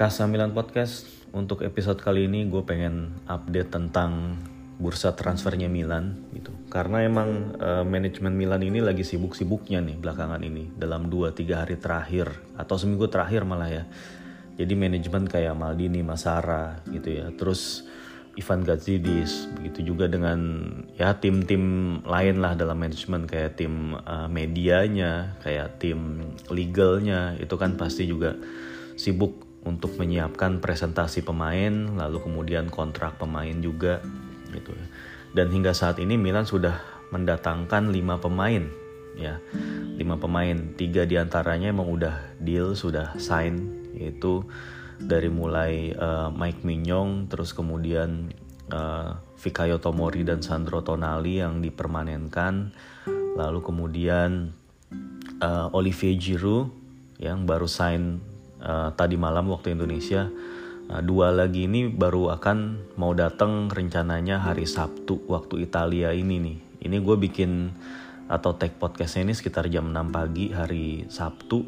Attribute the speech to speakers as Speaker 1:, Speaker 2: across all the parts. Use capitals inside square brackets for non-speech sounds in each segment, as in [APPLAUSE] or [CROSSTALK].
Speaker 1: Kasa Milan Podcast untuk episode kali ini gue pengen update tentang bursa transfernya Milan gitu. Karena emang uh, manajemen Milan ini lagi sibuk-sibuknya nih belakangan ini dalam 2-3 hari terakhir atau seminggu terakhir malah ya. Jadi manajemen kayak Maldini, Masara gitu ya. Terus Ivan Gazidis, begitu juga dengan ya tim-tim lain lah dalam manajemen kayak tim uh, medianya, kayak tim legalnya itu kan pasti juga sibuk untuk menyiapkan presentasi pemain, lalu kemudian kontrak pemain juga gitu ya. Dan hingga saat ini Milan sudah mendatangkan lima pemain ya, lima pemain, tiga di antaranya emang udah deal, sudah sign, yaitu dari mulai uh, Mike Mignon, terus kemudian uh, Fikayo Tomori dan Sandro Tonali yang dipermanenkan, lalu kemudian uh, Olivier Giroud yang baru sign uh, tadi malam waktu Indonesia. Uh, dua lagi ini baru akan mau datang rencananya hari Sabtu waktu Italia ini nih. Ini gue bikin atau take podcastnya ini sekitar jam 6 pagi hari Sabtu.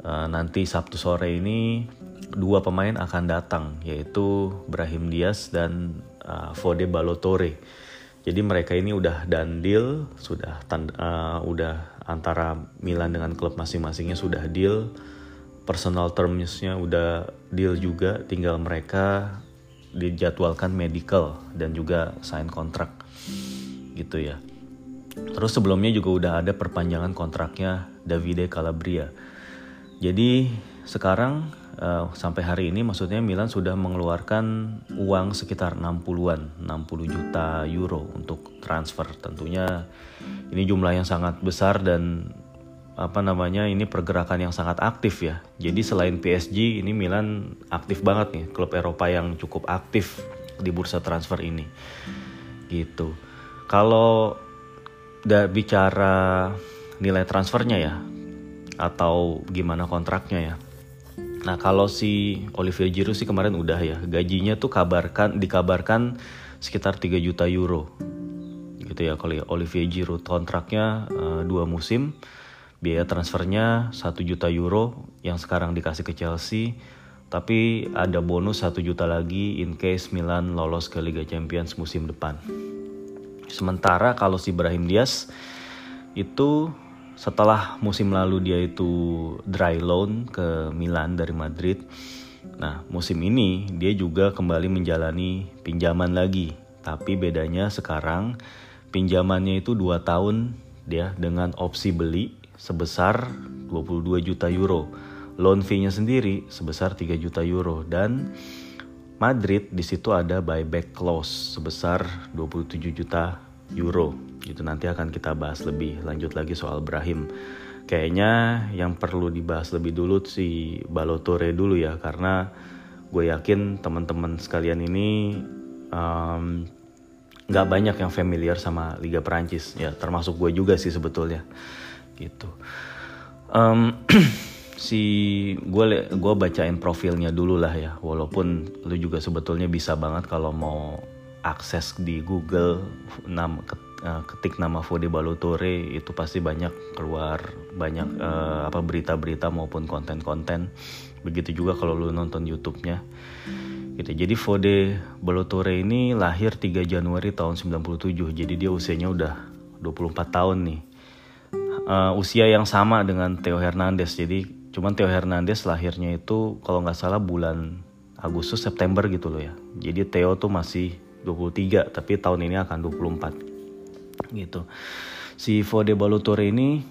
Speaker 1: Uh, nanti Sabtu sore ini dua pemain akan datang yaitu Brahim Diaz dan uh, Fode Balotore. Jadi mereka ini udah dan deal, sudah tanda, uh, udah antara Milan dengan klub masing-masingnya sudah deal personal termsnya udah deal juga tinggal mereka dijadwalkan medical dan juga sign kontrak gitu ya. Terus sebelumnya juga udah ada perpanjangan kontraknya Davide Calabria. Jadi sekarang uh, sampai hari ini maksudnya Milan sudah mengeluarkan uang sekitar 60-an 60 juta euro untuk transfer. Tentunya ini jumlah yang sangat besar dan apa namanya ini pergerakan yang sangat aktif ya. Jadi selain PSG ini Milan aktif banget nih klub Eropa yang cukup aktif di bursa transfer ini. Gitu. Kalau udah bicara nilai transfernya ya atau gimana kontraknya ya. Nah kalau si Olivier Giroud sih kemarin udah ya gajinya tuh kabarkan dikabarkan sekitar 3 juta euro gitu ya kalau Olivier Giroud kontraknya uh, dua musim biaya transfernya 1 juta euro yang sekarang dikasih ke Chelsea. Tapi ada bonus 1 juta lagi in case Milan lolos ke Liga Champions musim depan. Sementara kalau si Brahim Diaz itu setelah musim lalu dia itu dry loan ke Milan dari Madrid nah musim ini dia juga kembali menjalani pinjaman lagi. Tapi bedanya sekarang pinjamannya itu 2 tahun dia dengan opsi beli sebesar 22 juta euro. Loan fee-nya sendiri sebesar 3 juta euro dan Madrid di situ ada buyback clause sebesar 27 juta euro. Itu nanti akan kita bahas lebih lanjut lagi soal Brahim. Kayaknya yang perlu dibahas lebih dulu si Balotore dulu ya karena gue yakin teman-teman sekalian ini um, nggak banyak yang familiar sama Liga Perancis ya termasuk gue juga sih sebetulnya gitu. Um, [CLEARS THROAT] si gue gue bacain profilnya dulu lah ya. Walaupun lu juga sebetulnya bisa banget kalau mau akses di Google nama eh, ketik nama Fode Balotore itu pasti banyak keluar banyak uh, apa berita-berita maupun konten-konten. Begitu juga kalau lu nonton YouTube-nya. Gitu. Jadi Fode Balotore ini lahir 3 Januari tahun 97 jadi dia usianya udah 24 tahun nih uh, usia yang sama dengan Theo Hernandez. Jadi cuman Theo Hernandez lahirnya itu kalau nggak salah bulan Agustus September gitu loh ya. Jadi Theo tuh masih 23 tapi tahun ini akan 24 gitu. Si Fode Balotore ini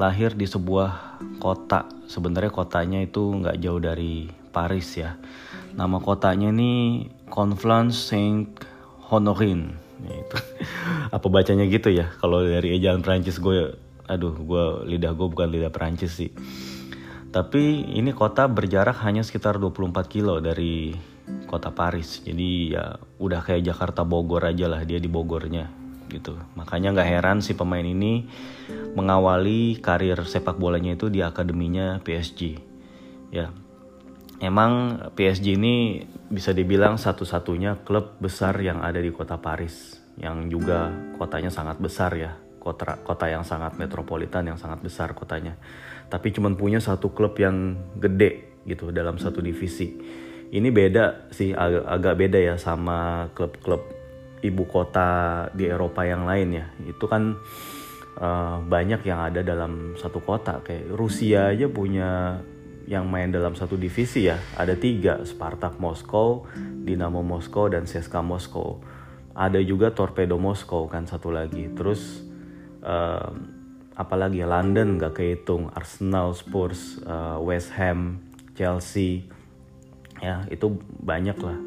Speaker 1: lahir di sebuah kota. Sebenarnya kotanya itu nggak jauh dari Paris ya. Nama kotanya ini Conflans Saint Honorin. Itu [LAUGHS] apa bacanya gitu ya? Kalau dari ejaan Prancis gue aduh gue lidah gue bukan lidah Perancis sih. Tapi ini kota berjarak hanya sekitar 24 kilo dari kota Paris. Jadi ya udah kayak Jakarta Bogor aja lah dia di Bogornya gitu. Makanya nggak heran si pemain ini mengawali karir sepak bolanya itu di akademinya PSG ya emang PSG ini bisa dibilang satu-satunya klub besar yang ada di kota Paris yang juga kotanya sangat besar ya kota kota yang sangat metropolitan yang sangat besar kotanya tapi cuma punya satu klub yang gede gitu dalam satu divisi. Ini beda sih ag agak beda ya sama klub-klub ibu kota di Eropa yang lain ya. Itu kan uh, banyak yang ada dalam satu kota kayak Rusia aja punya yang main dalam satu divisi ya ada tiga Spartak Moskow, Dinamo Moskow dan CSKA Moskow. Ada juga Torpedo Moskow kan satu lagi. Terus apalagi ya London nggak kehitung, Arsenal, Spurs, uh, West Ham, Chelsea, ya itu banyak lah.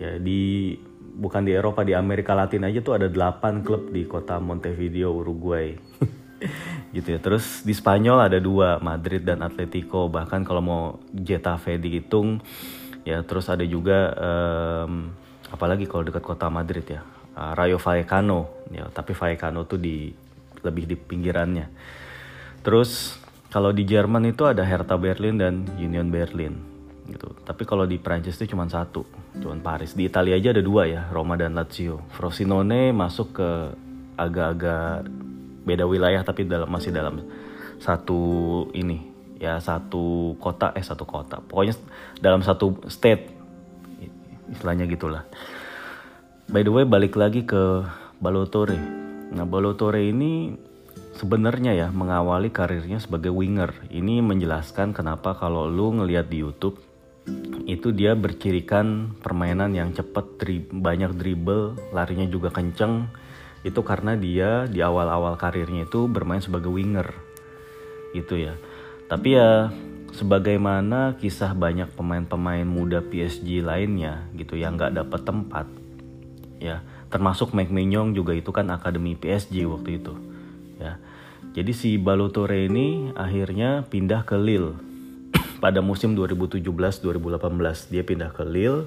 Speaker 1: Ya di bukan di Eropa di Amerika Latin aja tuh ada 8 klub di kota Montevideo Uruguay. [LAUGHS] gitu ya. Terus di Spanyol ada dua, Madrid dan Atletico. Bahkan kalau mau Getafe dihitung, ya terus ada juga um, apalagi kalau dekat kota Madrid ya, uh, Rayo Vallecano. Ya, tapi Vallecano tuh di lebih di pinggirannya. Terus kalau di Jerman itu ada Hertha Berlin dan Union Berlin gitu. Tapi kalau di Prancis itu cuma satu, cuma Paris. Di Italia aja ada dua ya, Roma dan Lazio. Frosinone masuk ke agak-agak beda wilayah tapi dalam masih dalam satu ini ya satu kota eh satu kota pokoknya dalam satu state istilahnya gitulah by the way balik lagi ke Balotore nah Balotore ini sebenarnya ya mengawali karirnya sebagai winger. Ini menjelaskan kenapa kalau lu ngelihat di YouTube itu dia bercirikan permainan yang cepat, dri banyak dribble, larinya juga kenceng, itu karena dia di awal-awal karirnya itu bermain sebagai winger. Gitu ya. Tapi ya sebagaimana kisah banyak pemain-pemain muda PSG lainnya gitu yang nggak dapat tempat ya termasuk Mike Mignon juga itu kan akademi PSG waktu itu ya jadi si Balotore ini akhirnya pindah ke Lille [CLEARS THROAT] pada musim 2017-2018 dia pindah ke Lille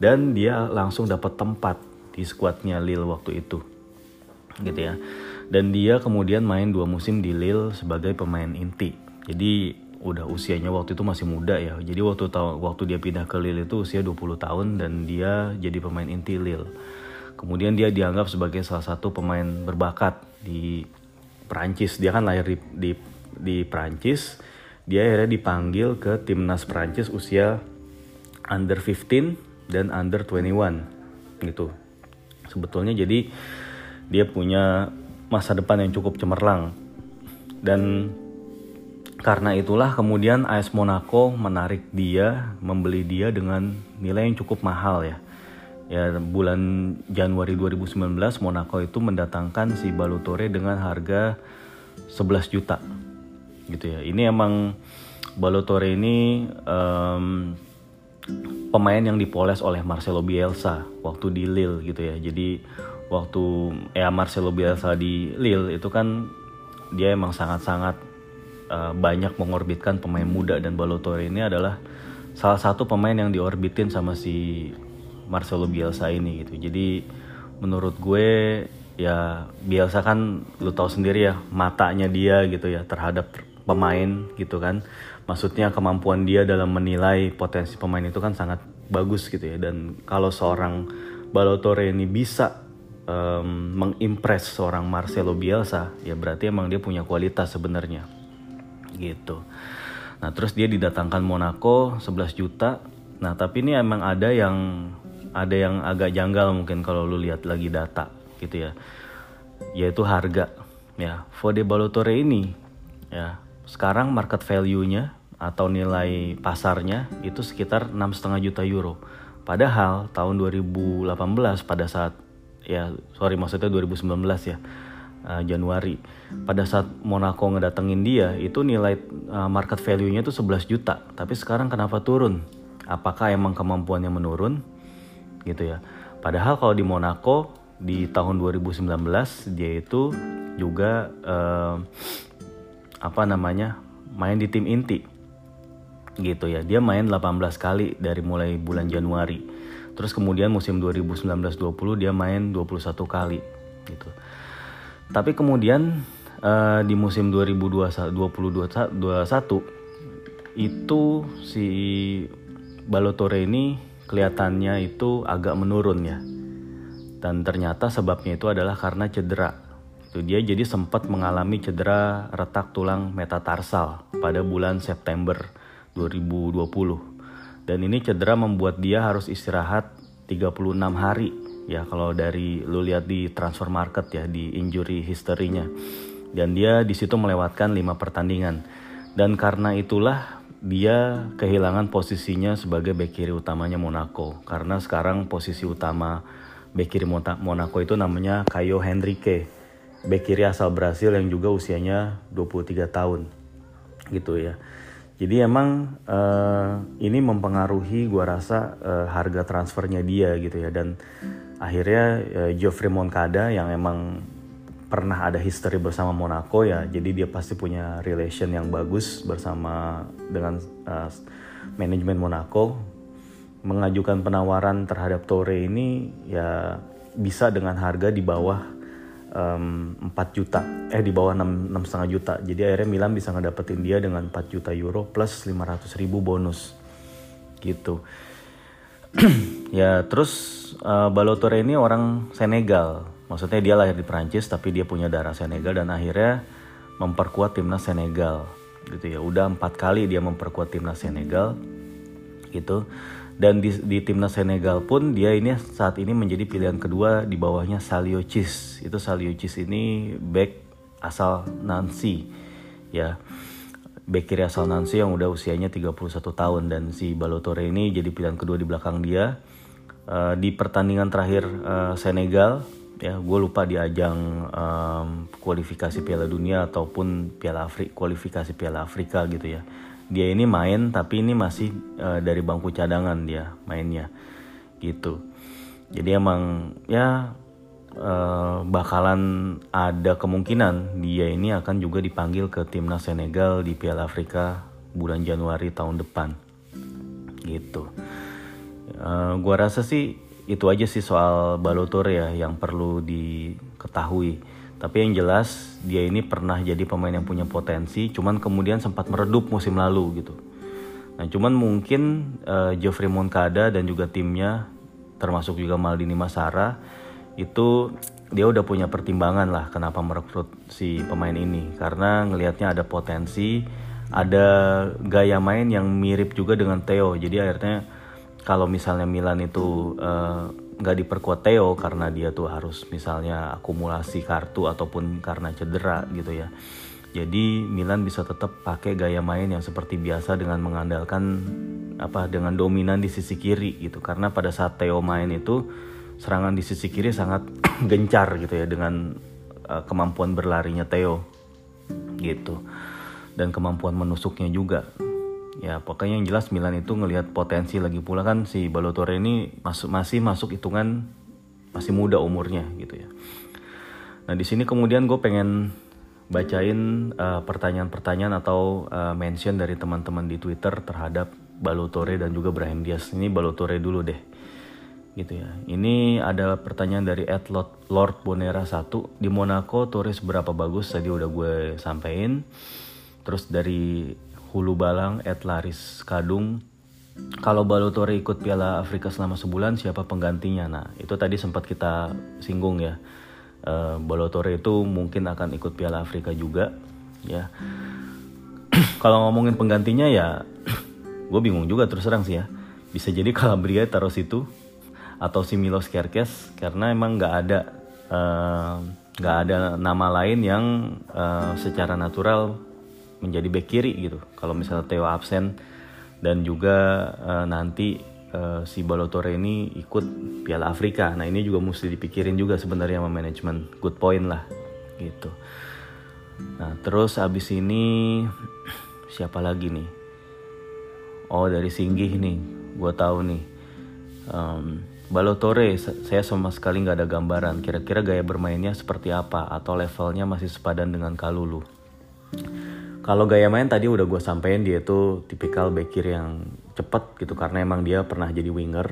Speaker 1: dan dia langsung dapat tempat di skuadnya Lille waktu itu gitu ya. Dan dia kemudian main dua musim di Lille sebagai pemain inti. Jadi udah usianya waktu itu masih muda ya. Jadi waktu waktu dia pindah ke Lille itu usia 20 tahun dan dia jadi pemain inti Lille. Kemudian dia dianggap sebagai salah satu pemain berbakat di Prancis. Dia kan lahir di di, di Prancis. Dia akhirnya dipanggil ke timnas Prancis usia under 15 dan under 21 gitu. Sebetulnya jadi dia punya masa depan yang cukup cemerlang dan karena itulah kemudian AS Monaco menarik dia, membeli dia dengan nilai yang cukup mahal ya. Ya bulan Januari 2019 Monaco itu mendatangkan si Balotore dengan harga 11 juta. Gitu ya. Ini emang Balotore ini um, pemain yang dipoles oleh Marcelo Bielsa waktu di Lille gitu ya. Jadi waktu ya Marcelo Bielsa di Lille itu kan dia emang sangat-sangat uh, banyak mengorbitkan pemain muda dan Balotore ini adalah salah satu pemain yang diorbitin sama si Marcelo Bielsa ini gitu. Jadi menurut gue ya Bielsa kan lu tahu sendiri ya matanya dia gitu ya terhadap pemain gitu kan. Maksudnya kemampuan dia dalam menilai potensi pemain itu kan sangat bagus gitu ya dan kalau seorang Balotore ini bisa um, mengimpress seorang Marcelo Bielsa ya berarti emang dia punya kualitas sebenarnya gitu nah terus dia didatangkan Monaco 11 juta nah tapi ini emang ada yang ada yang agak janggal mungkin kalau lu lihat lagi data gitu ya. Yaitu harga ya. Fode Balotore ini ya sekarang market value-nya atau nilai pasarnya itu sekitar 6,5 juta euro. Padahal tahun 2018 pada saat ya sorry maksudnya 2019 ya uh, Januari pada saat Monaco ngedatengin dia itu nilai uh, market value-nya itu 11 juta. Tapi sekarang kenapa turun? Apakah emang kemampuannya menurun gitu ya. Padahal kalau di Monaco di tahun 2019 dia itu juga uh, apa namanya main di tim inti. Gitu ya dia main 18 kali dari mulai bulan Januari. Terus kemudian musim 2019-20 dia main 21 kali gitu. Tapi kemudian uh, di musim 2021 itu si Balotore ini kelihatannya itu agak menurun ya. Dan ternyata sebabnya itu adalah karena cedera. Itu dia jadi sempat mengalami cedera retak tulang metatarsal pada bulan September 2020. Dan ini cedera membuat dia harus istirahat 36 hari ya kalau dari lu lihat di transfer market ya di injury history-nya. Dan dia di situ melewatkan 5 pertandingan. Dan karena itulah dia kehilangan posisinya sebagai bek kiri utamanya Monaco. Karena sekarang posisi utama bek kiri Monaco itu namanya Caio Henrique. Bek kiri asal Brasil yang juga usianya 23 tahun. Gitu ya. Jadi emang uh, ini mempengaruhi gua rasa uh, harga transfernya dia gitu ya. Dan akhirnya uh, Geoffrey Moncada yang emang pernah ada history bersama Monaco ya jadi dia pasti punya relation yang bagus bersama dengan uh, manajemen Monaco. Mengajukan penawaran terhadap Torre ini ya bisa dengan harga di bawah um, 4 juta eh di bawah 6 setengah juta. Jadi akhirnya Milan bisa ngedapetin dia dengan 4 juta euro plus 500 ribu bonus gitu. [CLEARS THROAT] Ya terus uh, Balotore ini orang Senegal Maksudnya dia lahir di Perancis tapi dia punya darah Senegal dan akhirnya memperkuat timnas Senegal gitu ya. Udah empat kali dia memperkuat timnas Senegal gitu. Dan di, di timnas Senegal pun dia ini saat ini menjadi pilihan kedua di bawahnya Salio Cis. Itu Salio Cis ini back asal Nancy ya. Back kiri asal Nancy yang udah usianya 31 tahun dan si Balotore ini jadi pilihan kedua di belakang dia. Uh, di pertandingan terakhir uh, Senegal ya gue lupa di ajang um, kualifikasi Piala Dunia ataupun Piala Afrika kualifikasi Piala Afrika gitu ya. Dia ini main tapi ini masih uh, dari bangku cadangan dia mainnya gitu. Jadi emang ya uh, bakalan ada kemungkinan dia ini akan juga dipanggil ke timnas Senegal di Piala Afrika bulan Januari tahun depan gitu. Uh, gua rasa sih itu aja sih soal Balotor ya yang perlu diketahui. Tapi yang jelas dia ini pernah jadi pemain yang punya potensi, cuman kemudian sempat meredup musim lalu gitu. Nah cuman mungkin uh, Geoffrey Moncada dan juga timnya, termasuk juga Maldini Masara, itu dia udah punya pertimbangan lah kenapa merekrut si pemain ini. Karena ngelihatnya ada potensi, ada gaya main yang mirip juga dengan Theo. Jadi akhirnya kalau misalnya Milan itu eh, nggak uh, diperkuat Theo karena dia tuh harus misalnya akumulasi kartu ataupun karena cedera gitu ya. Jadi Milan bisa tetap pakai gaya main yang seperti biasa dengan mengandalkan apa dengan dominan di sisi kiri gitu. Karena pada saat Theo main itu serangan di sisi kiri sangat [CLEARS THROAT] gencar gitu ya dengan uh, kemampuan berlarinya Theo gitu dan kemampuan menusuknya juga ya pokoknya yang jelas Milan itu ngelihat potensi lagi pula kan si Balotore ini masuk masih masuk hitungan masih muda umurnya gitu ya. Nah di sini kemudian gue pengen bacain pertanyaan pertanyaan-pertanyaan atau uh, mention dari teman-teman di Twitter terhadap Balotore dan juga Brahim Diaz. Ini Balotore dulu deh. Gitu ya. Ini ada pertanyaan dari Ed Lord Bonera 1 di Monaco Torres berapa bagus tadi udah gue sampein. Terus dari Hulu Balang, Ed Laris Kadung. Kalau Balotore ikut Piala Afrika selama sebulan, siapa penggantinya? Nah, itu tadi sempat kita singgung ya. Uh, Balotore itu mungkin akan ikut Piala Afrika juga, ya. [CLEARS THROAT] Kalau ngomongin penggantinya ya, [CLEARS THROAT] gue bingung juga terus terang sih ya. Bisa jadi Calabria taruh situ atau si Milos Kerkes karena emang nggak ada eh, nggak uh, ada nama lain yang uh, secara natural menjadi back kiri gitu. Kalau misalnya Theo absen dan juga uh, nanti uh, si Balotore ini ikut Piala Afrika. Nah ini juga mesti dipikirin juga sebenarnya sama manajemen. Good point lah gitu. Nah terus abis ini siapa lagi nih? Oh dari Singgih nih, gue tahu nih. Um, Balotore, saya sama sekali nggak ada gambaran. Kira-kira gaya bermainnya seperti apa atau levelnya masih sepadan dengan Kalulu. Kalau gaya main tadi udah gue sampein dia tuh tipikal back yang cepet gitu karena emang dia pernah jadi winger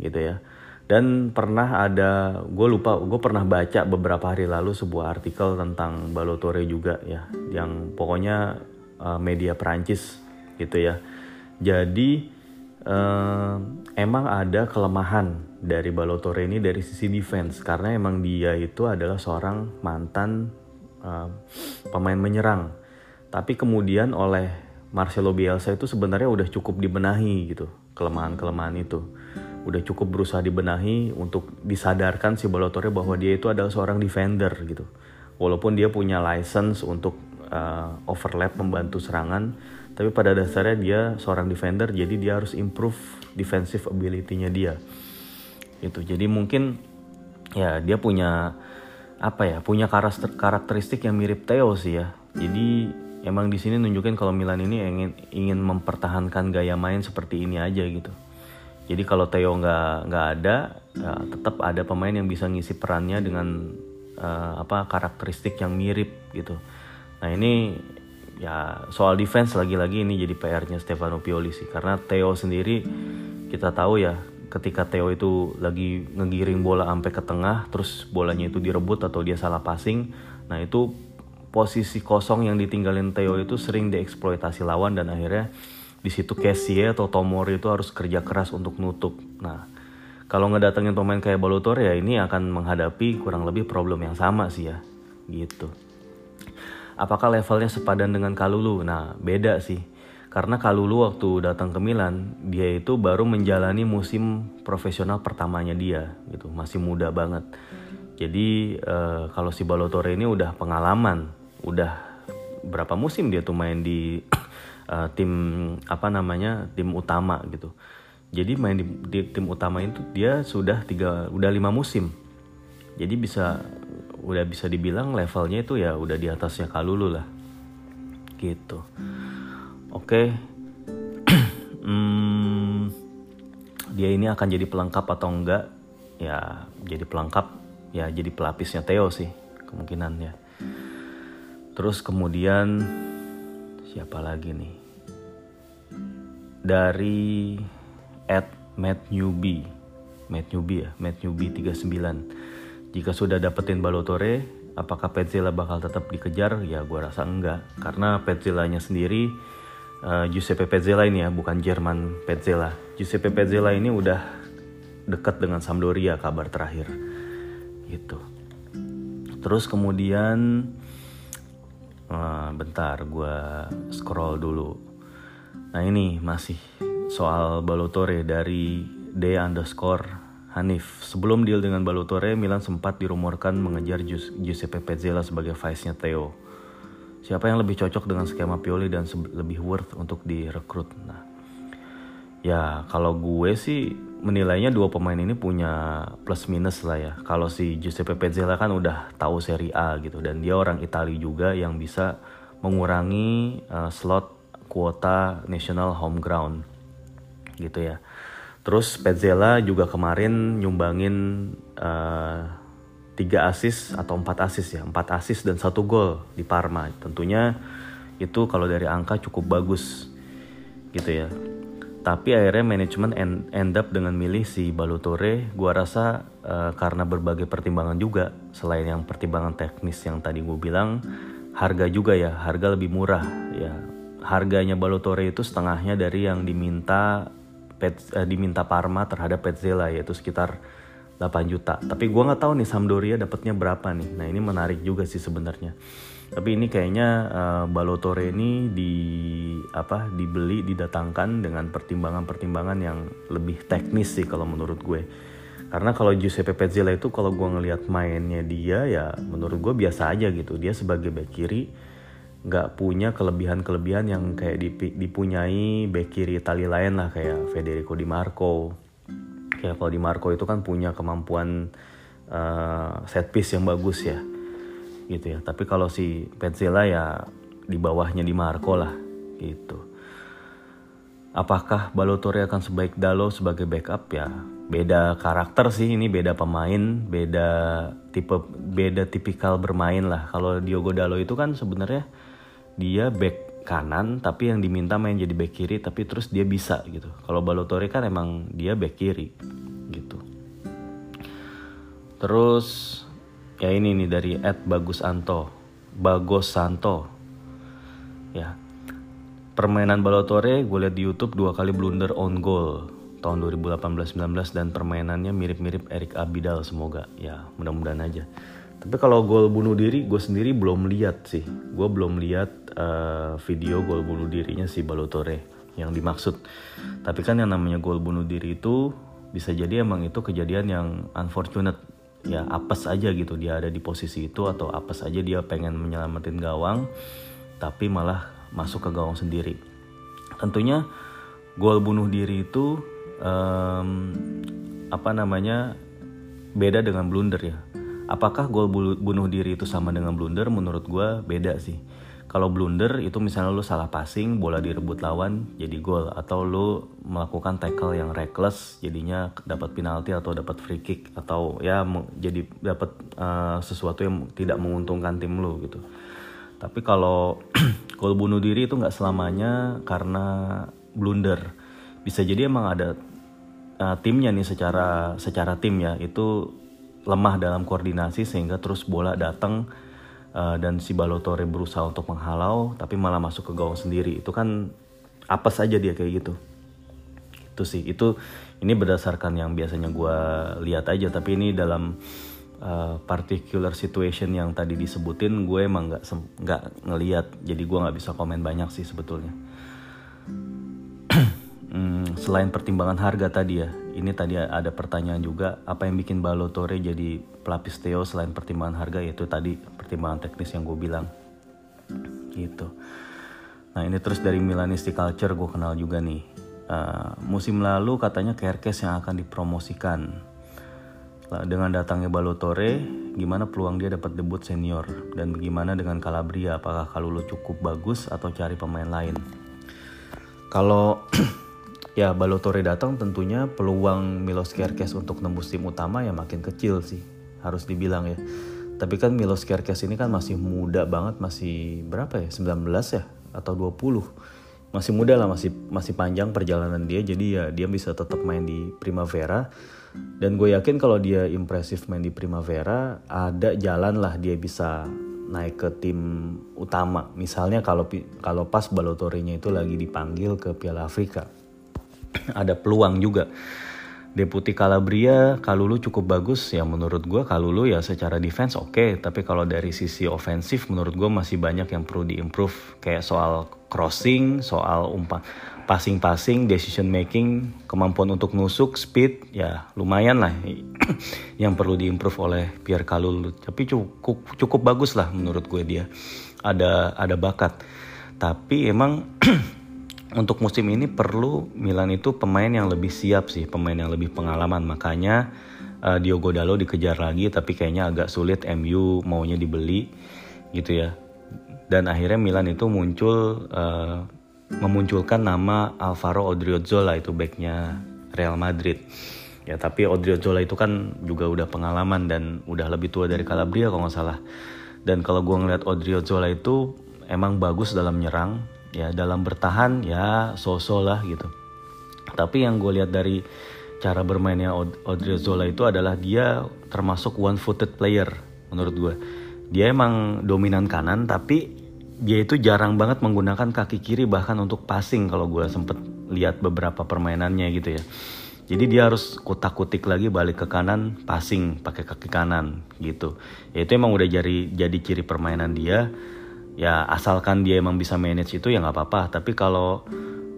Speaker 1: gitu ya. Dan pernah ada, gue lupa, gue pernah baca beberapa hari lalu sebuah artikel tentang Balotore juga ya, yang pokoknya uh, media Perancis gitu ya. Jadi uh, emang ada kelemahan dari Balotore ini dari sisi defense karena emang dia itu adalah seorang mantan uh, pemain menyerang tapi kemudian oleh Marcelo Bielsa itu sebenarnya udah cukup dibenahi gitu kelemahan-kelemahan itu. Udah cukup berusaha dibenahi untuk disadarkan si Balotelli bahwa dia itu adalah seorang defender gitu. Walaupun dia punya license untuk uh, overlap membantu serangan tapi pada dasarnya dia seorang defender jadi dia harus improve defensive ability-nya dia. Itu jadi mungkin ya dia punya apa ya punya karakteristik yang mirip Theo sih ya. Jadi emang di sini nunjukin kalau Milan ini ingin ingin mempertahankan gaya main seperti ini aja gitu. Jadi kalau Theo nggak nggak ada, ya tetap ada pemain yang bisa ngisi perannya dengan uh, apa karakteristik yang mirip gitu. Nah ini ya soal defense lagi-lagi ini jadi PR-nya Stefano Pioli sih karena Theo sendiri kita tahu ya ketika Theo itu lagi ngegiring bola sampai ke tengah terus bolanya itu direbut atau dia salah passing nah itu posisi kosong yang ditinggalin Theo itu sering dieksploitasi lawan dan akhirnya di situ Cassie atau Tomori itu harus kerja keras untuk nutup. Nah, kalau ngedatengin pemain kayak Balutor ya ini akan menghadapi kurang lebih problem yang sama sih ya, gitu. Apakah levelnya sepadan dengan Kalulu? Nah, beda sih. Karena Kalulu waktu datang ke Milan, dia itu baru menjalani musim profesional pertamanya dia, gitu. Masih muda banget. Jadi uh, kalau si Balotore ini udah pengalaman udah berapa musim dia tuh main di uh, [CLEARS THROAT] tim apa namanya tim utama gitu. Jadi main di, di tim utama itu dia sudah tiga udah lima musim. Jadi bisa udah bisa dibilang levelnya itu ya udah di atasnya Kalulu lah. Gitu. Oke. Okay. [CLEARS THROAT] hmm, dia ini akan jadi pelengkap atau enggak? Ya jadi pelengkap. Ya jadi pelapisnya Theo sih kemungkinan ya Terus kemudian siapa lagi nih? Dari at Matt Newbie. Matt Newbie ya, Matt Newbie 39. Jika sudah dapetin Balotore, apakah Petzela bakal tetap dikejar? Ya gue rasa enggak. Karena Petzelanya sendiri, uh, Giuseppe Petzela ini ya, bukan Jerman Petzela. Giuseppe Petzela ini udah dekat dengan Sampdoria kabar terakhir. Gitu. Terus kemudian Bentar, gue scroll dulu. Nah ini masih soal Balotore dari D underscore Hanif. Sebelum deal dengan Balotore, Milan sempat dirumorkan mengejar Giuseppe Pezzella sebagai vice-nya Theo. Siapa yang lebih cocok dengan skema Pioli dan lebih worth untuk direkrut? Nah, ya kalau gue sih menilainya dua pemain ini punya plus minus lah ya. Kalau si Giuseppe Pezzella kan udah tahu Serie A gitu dan dia orang Italia juga yang bisa mengurangi uh, slot kuota national home ground gitu ya. Terus Pezzella juga kemarin nyumbangin uh, tiga asis atau empat asis ya, empat asis dan satu gol di Parma. Tentunya itu kalau dari angka cukup bagus gitu ya tapi akhirnya manajemen end, end up dengan milih si Balutore gua rasa uh, karena berbagai pertimbangan juga selain yang pertimbangan teknis yang tadi gue bilang harga juga ya harga lebih murah ya. Harganya Balutore itu setengahnya dari yang diminta pet, uh, diminta Parma terhadap Petzela yaitu sekitar 8 juta. Tapi gua nggak tahu nih Sampdoria dapatnya berapa nih. Nah ini menarik juga sih sebenarnya tapi ini kayaknya uh, Balotore ini di apa dibeli didatangkan dengan pertimbangan-pertimbangan yang lebih teknis sih kalau menurut gue. Karena kalau Giuseppe Pezzella itu kalau gue ngelihat mainnya dia ya menurut gue biasa aja gitu. Dia sebagai back kiri nggak punya kelebihan-kelebihan yang kayak dipunyai back kiri Itali lain lah kayak Federico Di Marco. Kayak kalau Di Marco itu kan punya kemampuan uh, set piece yang bagus ya gitu ya. Tapi kalau si Petzela ya di bawahnya di Marco lah gitu. Apakah Balotelli akan sebaik Dalo sebagai backup? Ya beda karakter sih ini beda pemain beda tipe beda tipikal bermain lah. Kalau Diogo Dalo itu kan sebenarnya dia back kanan tapi yang diminta main jadi back kiri tapi terus dia bisa gitu. Kalau Balotelli kan emang dia back kiri gitu. Terus ya ini nih dari Ed Bagus Anto. Bagos Santo. Ya. Permainan Balotore gue liat di YouTube dua kali blunder on goal tahun 2018-19 dan permainannya mirip-mirip Erik Abidal semoga. Ya mudah-mudahan aja. Tapi kalau gol bunuh diri, gue sendiri belum lihat sih. Gue belum lihat uh, video gol bunuh dirinya si Balotore yang dimaksud. Tapi kan yang namanya gol bunuh diri itu bisa jadi emang itu kejadian yang unfortunate ya apes aja gitu. Dia ada di posisi itu atau apes aja dia pengen menyelamatin gawang tapi malah masuk ke gawang sendiri. Tentunya gol bunuh diri itu um, apa namanya beda dengan blunder ya. Apakah gol bunuh diri itu sama dengan blunder? Menurut gue beda sih kalau blunder itu misalnya lu salah passing, bola direbut lawan jadi gol atau lu melakukan tackle yang reckless jadinya dapat penalti atau dapat free kick atau ya jadi dapat uh, sesuatu yang tidak menguntungkan tim lu gitu. Tapi kalau [CLEARS THROAT] gol bunuh diri itu nggak selamanya karena blunder. Bisa jadi emang ada uh, timnya nih secara secara tim ya itu lemah dalam koordinasi sehingga terus bola datang uh, dan si Balotore berusaha untuk menghalau tapi malah masuk ke gawang sendiri. Itu kan apa saja dia kayak gitu. Itu sih. Itu ini berdasarkan yang biasanya gue lihat aja. Tapi ini dalam uh, particular situation yang tadi disebutin gue emang nggak nggak ngeliat. Jadi gue nggak bisa komen banyak sih sebetulnya selain pertimbangan harga tadi ya ini tadi ada pertanyaan juga apa yang bikin Balotore jadi pelapis Theo selain pertimbangan harga? Yaitu tadi pertimbangan teknis yang gue bilang. Gitu. Nah ini terus dari Milanisti Culture gue kenal juga nih. Uh, musim lalu katanya Kerkes yang akan dipromosikan. Dengan datangnya Balotore, gimana peluang dia dapat debut senior? Dan bagaimana dengan Calabria? Apakah Kalulu cukup bagus atau cari pemain lain? Kalau [CLEARS THROAT] ya Balotore datang tentunya peluang Milos Kerkes untuk nembus tim utama ya makin kecil sih harus dibilang ya. Tapi kan Milos Kerkes ini kan masih muda banget masih berapa ya? 19 ya? Atau 20 masih muda lah masih masih panjang perjalanan dia jadi ya dia bisa tetap main di Primavera. Dan gue yakin kalau dia impresif main di Primavera ada jalan lah dia bisa naik ke tim utama. Misalnya kalau kalau pas Balotorenya itu lagi dipanggil ke Piala Afrika [CLEARS THROAT] ada peluang juga. Deputi Calabria, Kalulu cukup bagus. Ya menurut gue Kalulu ya secara defense oke. Okay, tapi kalau dari sisi ofensif menurut gue masih banyak yang perlu diimprove. Kayak soal crossing, soal umpan passing-passing, decision making, kemampuan untuk nusuk, speed ya lumayan lah. [CLEARS THROAT] Yang perlu diimprove oleh Pierre Kalulu. Tapi cukup cukup bagus lah menurut gue dia. Ada ada bakat. Tapi emang [CLEARS THROAT] untuk musim ini perlu Milan itu pemain yang lebih siap sih, pemain yang lebih pengalaman. Makanya uh, Diogo Dalo dikejar lagi, tapi kayaknya agak sulit MU maunya dibeli gitu ya. Dan akhirnya Milan itu muncul uh, memunculkan nama Alvaro Odriozola itu backnya Real Madrid. Ya tapi Odriozola itu kan juga udah pengalaman dan udah lebih tua dari Calabria kalau nggak salah. Dan kalau gue ngeliat Odriozola itu emang bagus dalam nyerang, ya dalam bertahan ya so-so lah gitu. Tapi yang gue lihat dari cara bermainnya Odriozola itu adalah dia termasuk one footed player menurut gue dia emang dominan kanan tapi dia itu jarang banget menggunakan kaki kiri bahkan untuk passing kalau gue sempet lihat beberapa permainannya gitu ya. Jadi dia harus kutak-kutik lagi balik ke kanan passing pakai kaki kanan gitu. Ya itu emang udah jadi jadi ciri permainan dia ya asalkan dia emang bisa manage itu ya nggak apa-apa. Tapi kalau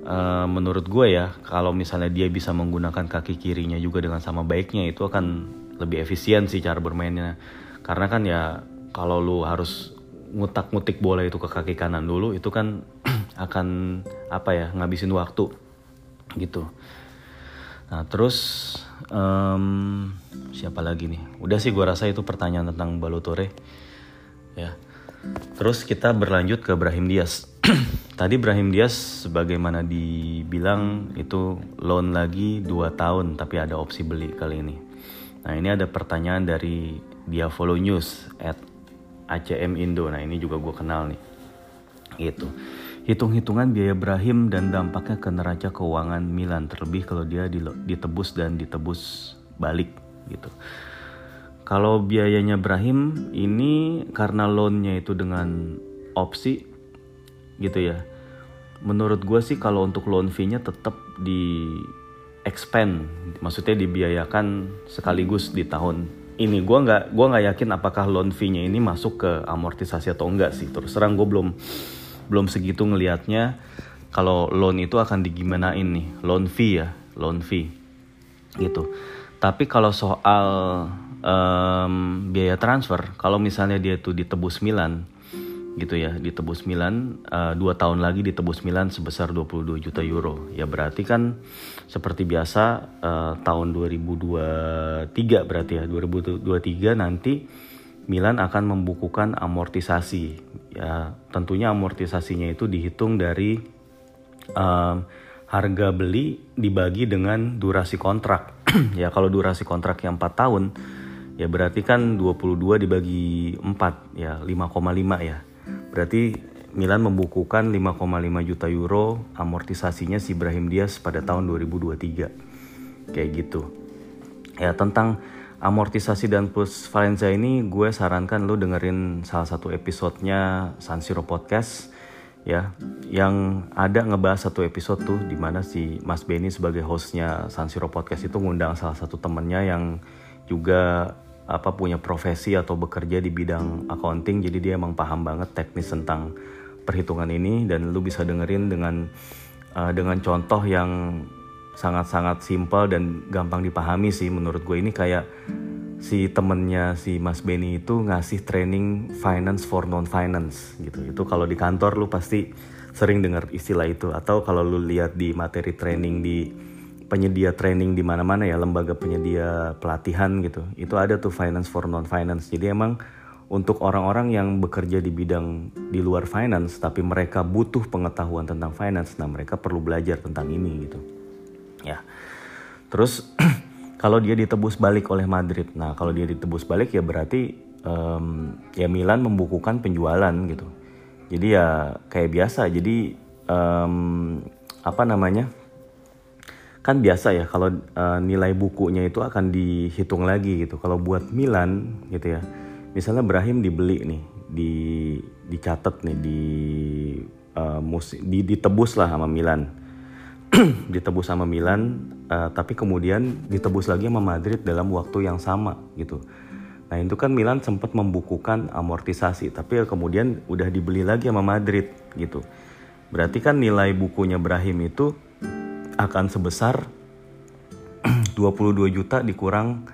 Speaker 1: uh, menurut gue ya kalau misalnya dia bisa menggunakan kaki kirinya juga dengan sama baiknya itu akan lebih efisien sih cara bermainnya. Karena kan ya kalau lu harus ngutak-ngutik bola itu ke kaki kanan dulu itu kan [CLEARS THROAT] akan apa ya ngabisin waktu gitu. Nah terus um, siapa lagi nih? Udah sih gue rasa itu pertanyaan tentang Balotore ya Terus kita berlanjut ke Brahim Diaz. [CLEARS THROAT] Tadi Brahim Diaz sebagaimana dibilang itu loan lagi 2 tahun tapi ada opsi beli kali ini. Nah ini ada pertanyaan dari dia follow news at ACM Indo. Nah ini juga gue kenal nih. Gitu. Hitung-hitungan biaya Brahim dan dampaknya ke neraca keuangan Milan terlebih kalau dia ditebus dan ditebus balik gitu. Kalau biayanya Brahim ini karena loannya itu dengan opsi gitu ya. Menurut gue sih kalau untuk loan fee-nya tetap di expand, maksudnya dibiayakan sekaligus di tahun ini. Gue nggak gua nggak yakin apakah loan fee-nya ini masuk ke amortisasi atau enggak sih. Terus terang gue belum belum segitu ngelihatnya kalau loan itu akan digimanain nih. Loan fee ya loan fee gitu. Tapi kalau soal um, biaya transfer. Kalau misalnya dia tuh ditebus Milan gitu ya ditebus Milan uh, dua tahun lagi ditebus Milan sebesar 22 juta euro. Ya berarti kan seperti biasa uh, tahun 2023 berarti ya 2023 nanti Milan akan membukukan amortisasi. Ya tentunya amortisasinya itu dihitung dari uh, harga beli dibagi dengan durasi kontrak. [CLEARS THROAT] Ya kalau durasi kontrak yang 4 tahun ya berarti kan 22 dibagi 4 ya 5,5 ya Berarti Milan membukukan 5,5 juta euro amortisasinya si Brahim Diaz pada tahun 2023. Kayak gitu. Ya tentang amortisasi dan plus Valencia ini gue sarankan lo dengerin salah satu episodenya San Siro Podcast ya yang ada ngebahas satu episode tuh di mana si Mas Benny sebagai hostnya San Siro Podcast itu ngundang salah satu temennya yang juga apa punya profesi atau bekerja di bidang accounting jadi dia emang paham banget teknis tentang perhitungan ini dan lu bisa dengerin dengan uh, dengan contoh yang sangat-sangat simpel dan gampang dipahami sih menurut gue ini kayak si temennya si Mas Benny itu ngasih training finance for non finance gitu. Itu kalau di kantor lu pasti sering dengar istilah itu. Atau kalau lu lihat di materi training di penyedia training di mana-mana ya lembaga penyedia pelatihan gitu. Itu ada tuh finance for non finance jadi emang untuk orang-orang yang bekerja di bidang di luar finance tapi mereka butuh pengetahuan tentang finance nah mereka perlu belajar tentang ini gitu. Ya. Terus [CLEARS THROAT] kalau dia ditebus balik oleh Madrid nah kalau dia ditebus balik ya berarti um, ya Milan membukukan penjualan gitu. Jadi ya kayak biasa jadi um, apa namanya kan biasa ya kalau uh, nilai bukunya itu akan dihitung lagi gitu. Kalau buat Milan gitu ya, misalnya Brahim dibeli nih, di dicatat nih di uh, mus di, ditebus lah sama Milan, [CLEARS THROAT] ditebus sama Milan, uh, tapi kemudian ditebus lagi sama Madrid dalam waktu yang sama gitu. Nah itu kan Milan sempat membukukan amortisasi, tapi kemudian udah dibeli lagi sama Madrid gitu. Berarti kan nilai bukunya Brahim itu akan sebesar [CLEARS THROAT] 22 juta dikurang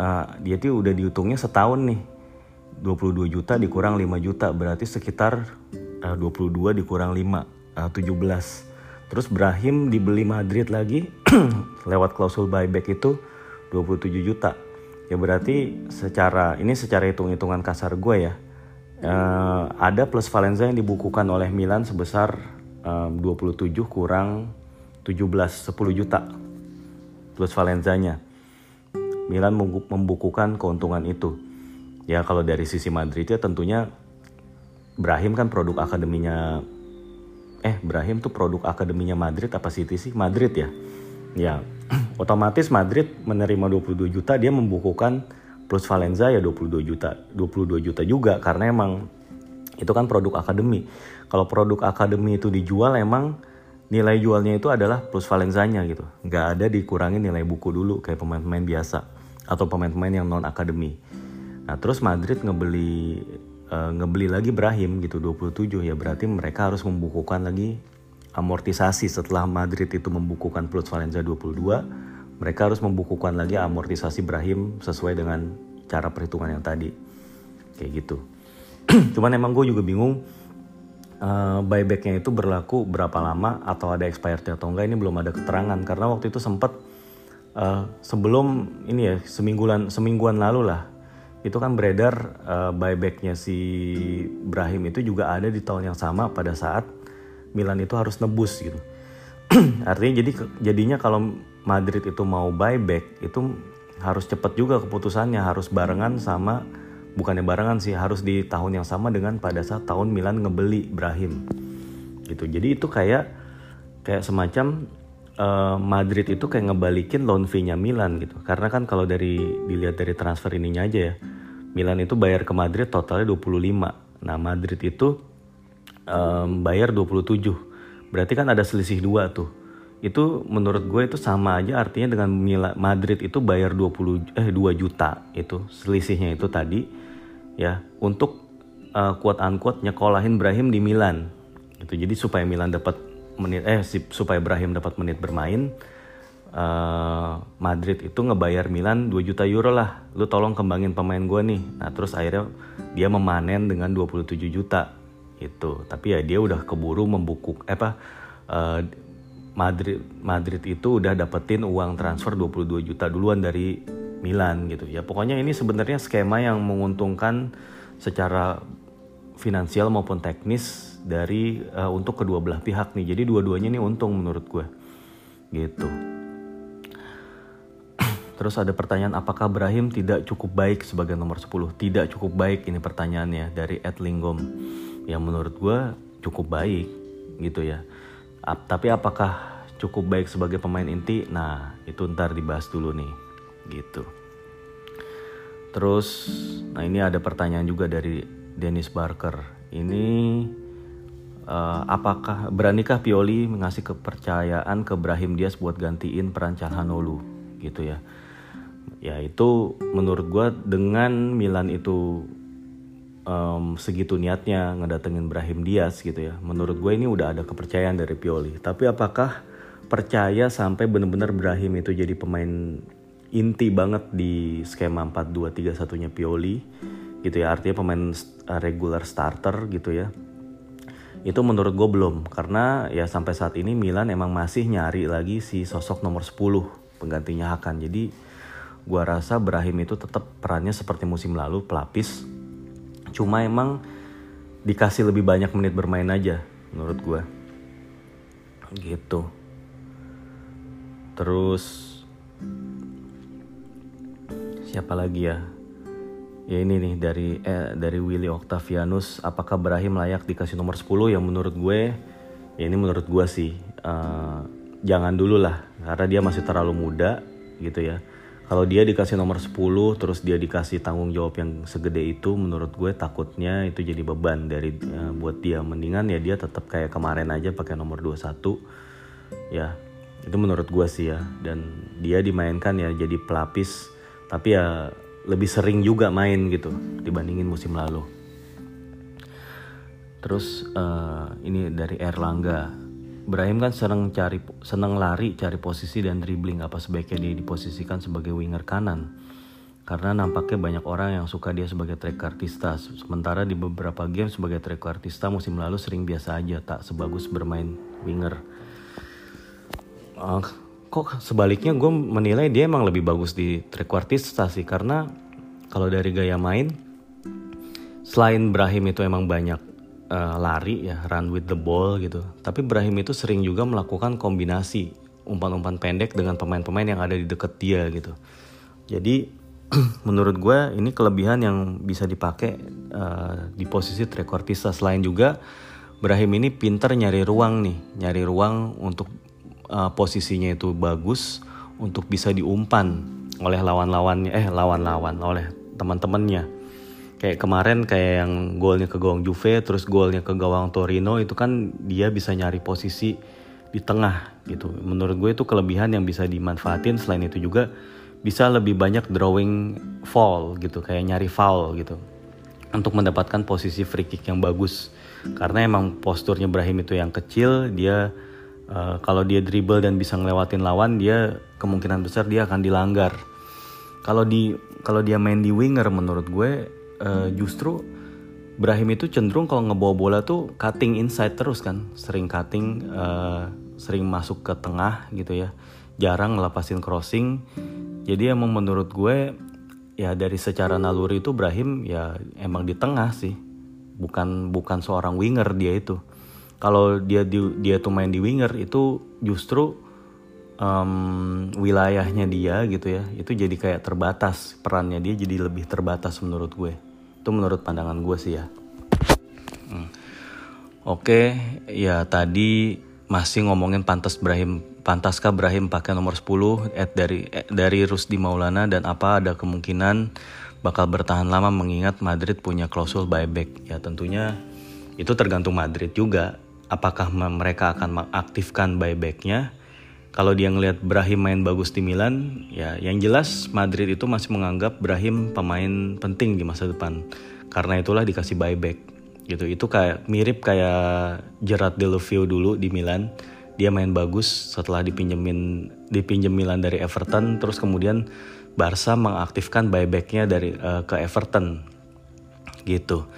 Speaker 1: uh, dia tuh udah dihitungnya setahun nih. 22 juta dikurang 5 juta berarti sekitar uh, 22 dikurang 5 uh, 17 terus Brahim dibeli Madrid lagi [CLEARS THROAT] lewat klausul buyback itu 27 juta. Ya berarti secara ini secara hitung-hitungan kasar gue ya. Uh, ada plus Valencia yang dibukukan oleh Milan sebesar uh, 27 kurang 17 10 juta plus Valenzanya. Milan membukukan keuntungan itu. Ya kalau dari sisi Madrid ya tentunya Brahim kan produk akademinya eh Brahim tuh produk akademinya Madrid apa City sih? Madrid ya. Ya, [CLEARS THROAT] otomatis Madrid menerima 22 juta dia membukukan plus Valencia ya 22 juta. 22 juta juga karena emang itu kan produk akademi. Kalau produk akademi itu dijual emang nilai jualnya itu adalah plus valenzanya gitu. Nggak ada dikurangi nilai buku dulu kayak pemain-pemain biasa. Atau pemain-pemain yang non akademi. Nah terus Madrid ngebeli uh, ngebeli lagi Brahim gitu 27 ya berarti mereka harus membukukan lagi amortisasi. Setelah Madrid itu membukukan plus Valencia 22 mereka harus membukukan lagi amortisasi Brahim sesuai dengan cara perhitungan yang tadi. Kayak gitu. [CLEARS THROAT] Cuman emang gue juga bingung uh, buybacknya itu berlaku berapa lama atau ada expired atau enggak ini belum ada keterangan. Karena waktu itu sempat uh, sebelum ini ya semingguan semingguan lalu lah itu kan beredar uh, buybacknya si Brahim itu juga ada di tahun yang sama pada saat Milan itu harus nebus gitu. [CLEARS THROAT] Artinya jadi jadinya kalau Madrid itu mau buyback itu harus cepat juga keputusannya harus barengan sama bukannya barengan sih harus di tahun yang sama dengan pada saat tahun Milan ngebeli Brahim gitu. Jadi itu kayak kayak semacam uh, Madrid itu kayak ngebalikin loan fee-nya Milan gitu. Karena kan kalau dari dilihat dari transfer ininya aja ya Milan itu bayar ke Madrid totalnya 25 nah Madrid itu um, bayar 27 berarti kan ada selisih dua tuh itu menurut gue itu sama aja artinya dengan Madrid itu bayar 20 eh 2 juta itu selisihnya itu tadi ya untuk uh, quote unquote nyekolahin Brahim di Milan. Gitu jadi supaya Milan dapat menit eh supaya Brahim dapat menit bermain uh, Madrid itu ngebayar Milan 2 juta euro lah. Lu tolong kembangin pemain gue nih. Nah terus akhirnya dia memanen dengan 27 juta itu tapi ya dia udah keburu membukuk eh, apa uh, Madrid Madrid itu udah dapetin uang transfer 22 juta duluan dari Milan gitu ya. Pokoknya ini sebenarnya skema yang menguntungkan secara finansial maupun teknis dari uh, untuk kedua belah pihak nih. Jadi dua-duanya ini untung menurut gue. Gitu. [CLEARS THROAT] Terus ada pertanyaan apakah Brahim tidak cukup baik sebagai nomor 10? Tidak cukup baik ini pertanyaannya dari Ed Lingom. Yang menurut gue cukup baik gitu ya tapi apakah cukup baik sebagai pemain inti? Nah, itu ntar dibahas dulu nih. Gitu. Terus, nah ini ada pertanyaan juga dari Dennis Barker. Ini uh, apakah beranikah Pioli mengasih kepercayaan ke Brahim Diaz buat gantiin peran Calhanoglu gitu ya? Ya itu menurut gue dengan Milan itu um, segitu niatnya ngedatengin Brahim Diaz gitu ya. Menurut gue ini udah ada kepercayaan dari Pioli. Tapi apakah percaya sampai benar-benar Brahim itu jadi pemain inti banget di skema 4-2-3-1-nya Pioli gitu ya. Artinya pemain regular starter gitu ya. Itu menurut gue belum karena ya sampai saat ini Milan emang masih nyari lagi si sosok nomor 10 penggantinya Hakan. Jadi gue rasa Brahim itu tetap perannya seperti musim lalu pelapis cuma emang dikasih lebih banyak menit bermain aja menurut gue gitu. Terus siapa lagi ya? Ya ini nih dari eh, dari Willy Octavianus apakah Brahim layak dikasih nomor 10 yang menurut gue ya ini menurut gue sih uh, jangan dulu lah karena dia masih terlalu muda gitu ya kalau dia dikasih nomor 10 terus dia dikasih tanggung jawab yang segede itu menurut gue takutnya itu jadi beban dari uh, buat dia. Mendingan ya dia tetap kayak kemarin aja pakai nomor 21 ya itu menurut gue sih ya. Dan dia dimainkan ya jadi pelapis. Tapi ya lebih sering juga main gitu dibandingin musim lalu. Terus uh, ini dari Erlangga Brahim kan seneng cari seneng lari, cari posisi dan dribbling. Apa sebaiknya dia diposisikan sebagai winger kanan? Karena nampaknya banyak orang yang suka dia sebagai trequartista. Sementara di beberapa game sebagai trequartista musim lalu sering biasa aja, tak sebagus bermain winger. Uh, kok sebaliknya gue menilai dia emang lebih bagus di trequartista sih karena kalau dari gaya main selain Brahim itu emang banyak uh, lari ya run with the ball gitu. Tapi Brahim itu sering juga melakukan kombinasi umpan-umpan pendek dengan pemain-pemain yang ada di deket dia gitu. Jadi [CLEARS THROAT] menurut gue ini kelebihan yang bisa dipakai uh, di posisi trequartista selain juga Brahim ini pinter nyari ruang nih nyari ruang untuk uh, posisinya itu bagus untuk bisa diumpan oleh lawan-lawannya eh lawan-lawan oleh teman-temannya kayak kemarin kayak yang golnya ke gawang Juve terus golnya ke gawang Torino itu kan dia bisa nyari posisi di tengah gitu. Menurut gue itu kelebihan yang bisa dimanfaatin. Selain itu juga bisa lebih banyak drawing fall gitu kayak nyari foul gitu. Untuk mendapatkan posisi free kick yang bagus. Karena emang posturnya Brahim itu yang kecil dia uh, kalau dia dribble dan bisa ngelewatin lawan dia kemungkinan besar dia akan dilanggar. Kalau di kalau dia main di winger menurut gue uh, justru Brahim itu cenderung kalau ngebawa bola tuh cutting inside terus kan, sering cutting, uh, sering masuk ke tengah gitu ya, jarang ngelepasin crossing. Jadi emang menurut gue ya dari secara naluri itu Brahim ya emang di tengah sih, bukan bukan seorang winger dia itu. Kalau dia di, dia tuh main di winger itu justru um, wilayahnya dia gitu ya, itu jadi kayak terbatas perannya dia jadi lebih terbatas menurut gue. Itu menurut pandangan gue sih ya. Hmm. Oke, ya tadi masih ngomongin pantas Brahim pantaskah Brahim pakai nomor 10 at dari eh, dari Rusdi Maulana dan apa ada kemungkinan bakal bertahan lama mengingat Madrid punya klausul buyback. Ya tentunya itu tergantung Madrid juga apakah mereka akan mengaktifkan buybacknya kalau dia ngelihat Brahim main bagus di Milan, ya yang jelas Madrid itu masih menganggap Brahim pemain penting di masa depan. Karena itulah dikasih buyback gitu. Itu kayak mirip kayak Gerard Deulofeu dulu di Milan. Dia main bagus setelah dipinjemin dipinjem Milan dari Everton, terus kemudian Barca mengaktifkan buybacknya dari uh, ke Everton gitu.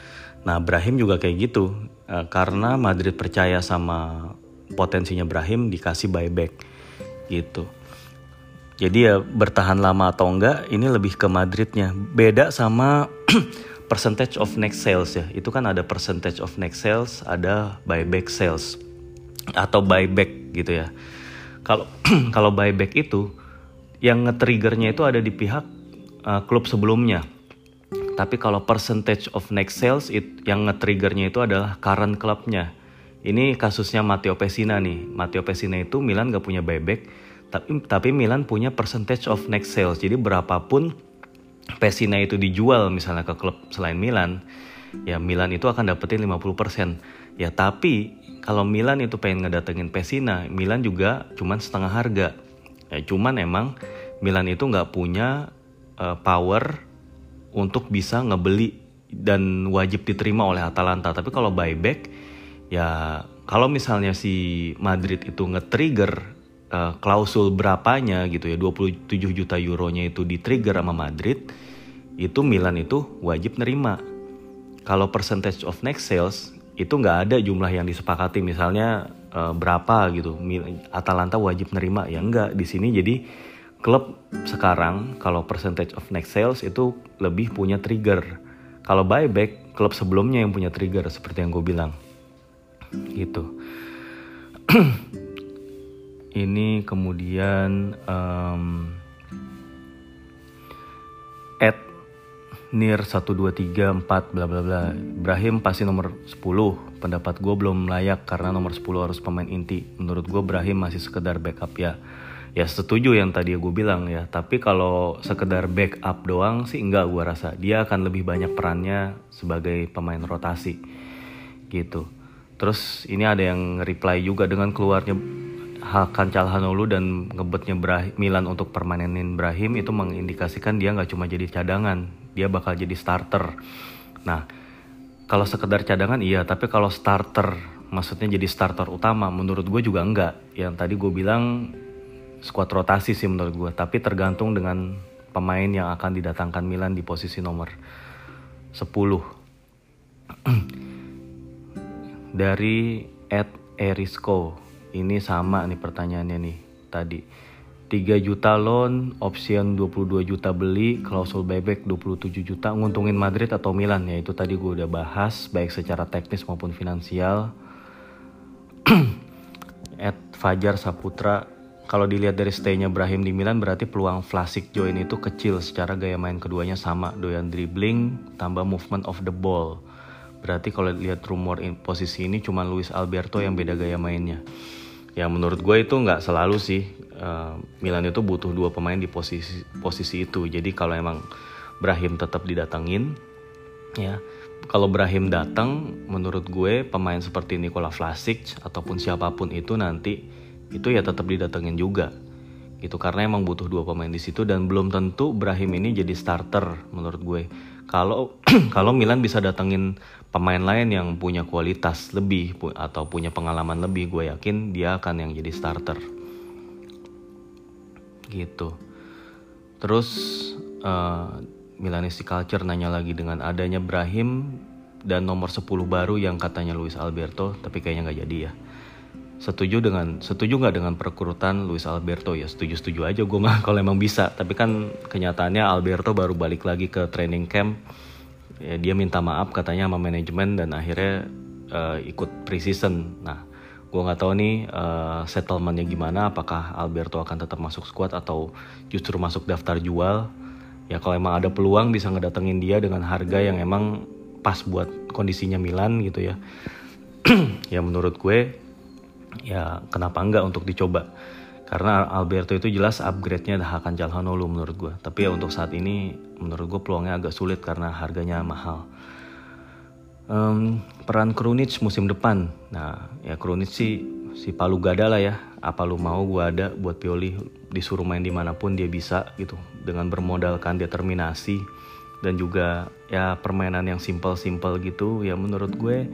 Speaker 1: Nah Brahim juga kayak gitu uh, karena Madrid percaya sama potensinya Brahim dikasih buyback gitu. Jadi ya bertahan lama atau enggak ini lebih ke Madridnya. Beda sama [CLEARS THROAT] percentage of next sales ya. Itu kan ada percentage of next sales, ada buyback sales atau buyback gitu ya. Kalau [CLEARS THROAT] kalau buyback itu yang nge-triggernya itu ada di pihak uh, klub sebelumnya. Tapi kalau percentage of next sales it, yang nge-triggernya itu adalah current klubnya. Ini kasusnya Matteo Pessina nih. Matteo Pessina itu Milan gak punya buyback, tapi tapi Milan punya percentage of next sales. Jadi berapapun Pessina itu dijual misalnya ke klub selain Milan, ya Milan itu akan dapetin 50%. Ya tapi kalau Milan itu pengen ngedatengin Pessina, Milan juga cuman setengah harga. Ya cuman emang Milan itu nggak punya uh, power untuk bisa ngebeli dan wajib diterima oleh Atalanta. Tapi kalau buyback ya kalau misalnya si Madrid itu nge-trigger uh, klausul berapanya gitu ya 27 juta euronya itu di-trigger sama Madrid itu Milan itu wajib nerima. Kalau percentage of next sales itu nggak ada jumlah yang disepakati. Misalnya uh, berapa gitu Atalanta wajib nerima? Ya enggak di sini jadi klub sekarang kalau percentage of next sales itu lebih punya trigger. Kalau buyback klub sebelumnya yang punya trigger seperti yang gue bilang gitu. [CLEARS THROAT] Ini kemudian um, at nir 1234 bla bla bla. Ibrahim pasti nomor 10 pendapat gue belum layak karena nomor 10 harus pemain inti. Menurut gue Ibrahim masih sekedar backup ya. Ya setuju yang tadi gue bilang ya. Tapi kalau sekedar backup doang sih enggak gue rasa. Dia akan lebih banyak perannya sebagai pemain rotasi. Gitu Terus ini ada yang reply juga dengan keluarnya Hakan Calhanoglu dan ngebetnya Brahim, Milan untuk permanenin Brahim itu mengindikasikan dia nggak cuma jadi cadangan, dia bakal jadi starter. Nah, kalau sekedar cadangan iya, tapi kalau starter, maksudnya jadi starter utama, menurut gue juga enggak. Yang tadi gue bilang squad rotasi sih menurut gue, tapi tergantung dengan pemain yang akan didatangkan Milan di posisi nomor 10. [CLEARS THROAT] dari Ed Erisco. Ini sama nih pertanyaannya nih tadi. 3 juta loan, option 22 juta beli, klausul buyback 27 juta, nguntungin Madrid atau Milan ya itu tadi gue udah bahas baik secara teknis maupun finansial. [CLEARS THROAT] Ed Fajar Saputra kalau dilihat dari stay-nya Brahim di Milan berarti peluang Vlasic join itu kecil secara gaya main keduanya sama doyan dribbling tambah movement of the ball Berarti kalau lihat rumor in posisi ini cuma Luis Alberto yang beda gaya mainnya. Ya menurut gue itu nggak selalu sih. Uh, Milan itu butuh dua pemain di posisi posisi itu. Jadi kalau emang Brahim tetap didatengin, ya kalau Brahim datang, menurut gue pemain seperti Nikola Vlasic ataupun siapa pun itu nanti itu ya tetap didatengin juga gitu karena emang butuh dua pemain di situ dan belum tentu Brahim ini jadi starter menurut gue kalau [CLEARS THROAT] kalau Milan bisa datengin pemain lain yang punya kualitas lebih atau punya pengalaman lebih gue yakin dia akan yang jadi starter. Gitu. Terus uh, Milanistic Culture nanya lagi dengan adanya Brahim dan nomor 10 baru yang katanya Luis Alberto tapi kayaknya nggak jadi ya setuju dengan setuju nggak dengan perekrutan Luis Alberto? Ya setuju setuju aja gue mah [LAUGHS] kalau emang bisa. Tapi kan kenyataannya Alberto baru balik lagi ke training camp. Ya dia minta maaf katanya sama manajemen dan akhirnya uh, ikut preseason. Nah gue nggak tahu nih uh, settlementnya gimana? Apakah Alberto akan tetap masuk squad atau justru masuk daftar jual? Ya kalau emang ada peluang bisa ngedatengin dia dengan harga yang emang pas buat kondisinya Milan gitu ya. [CLEARS THROAT] Ya menurut gue ya kenapa enggak untuk dicoba? Karena Alberto itu jelas upgrade-nya Hakan Calhanoglu menurut gue tapi ya untuk saat ini menurut gue peluangnya agak sulit karena harganya mahal. Um, peran Krunic musim depan. Nah ya Krunic sih si Palu Gada lah ya. Apa lu mau gue ada buat Pioli disuruh main di mana pun dia bisa gitu. Dengan bermodalkan determinasi dan juga ya permainan yang simple-simple gitu. Ya menurut gue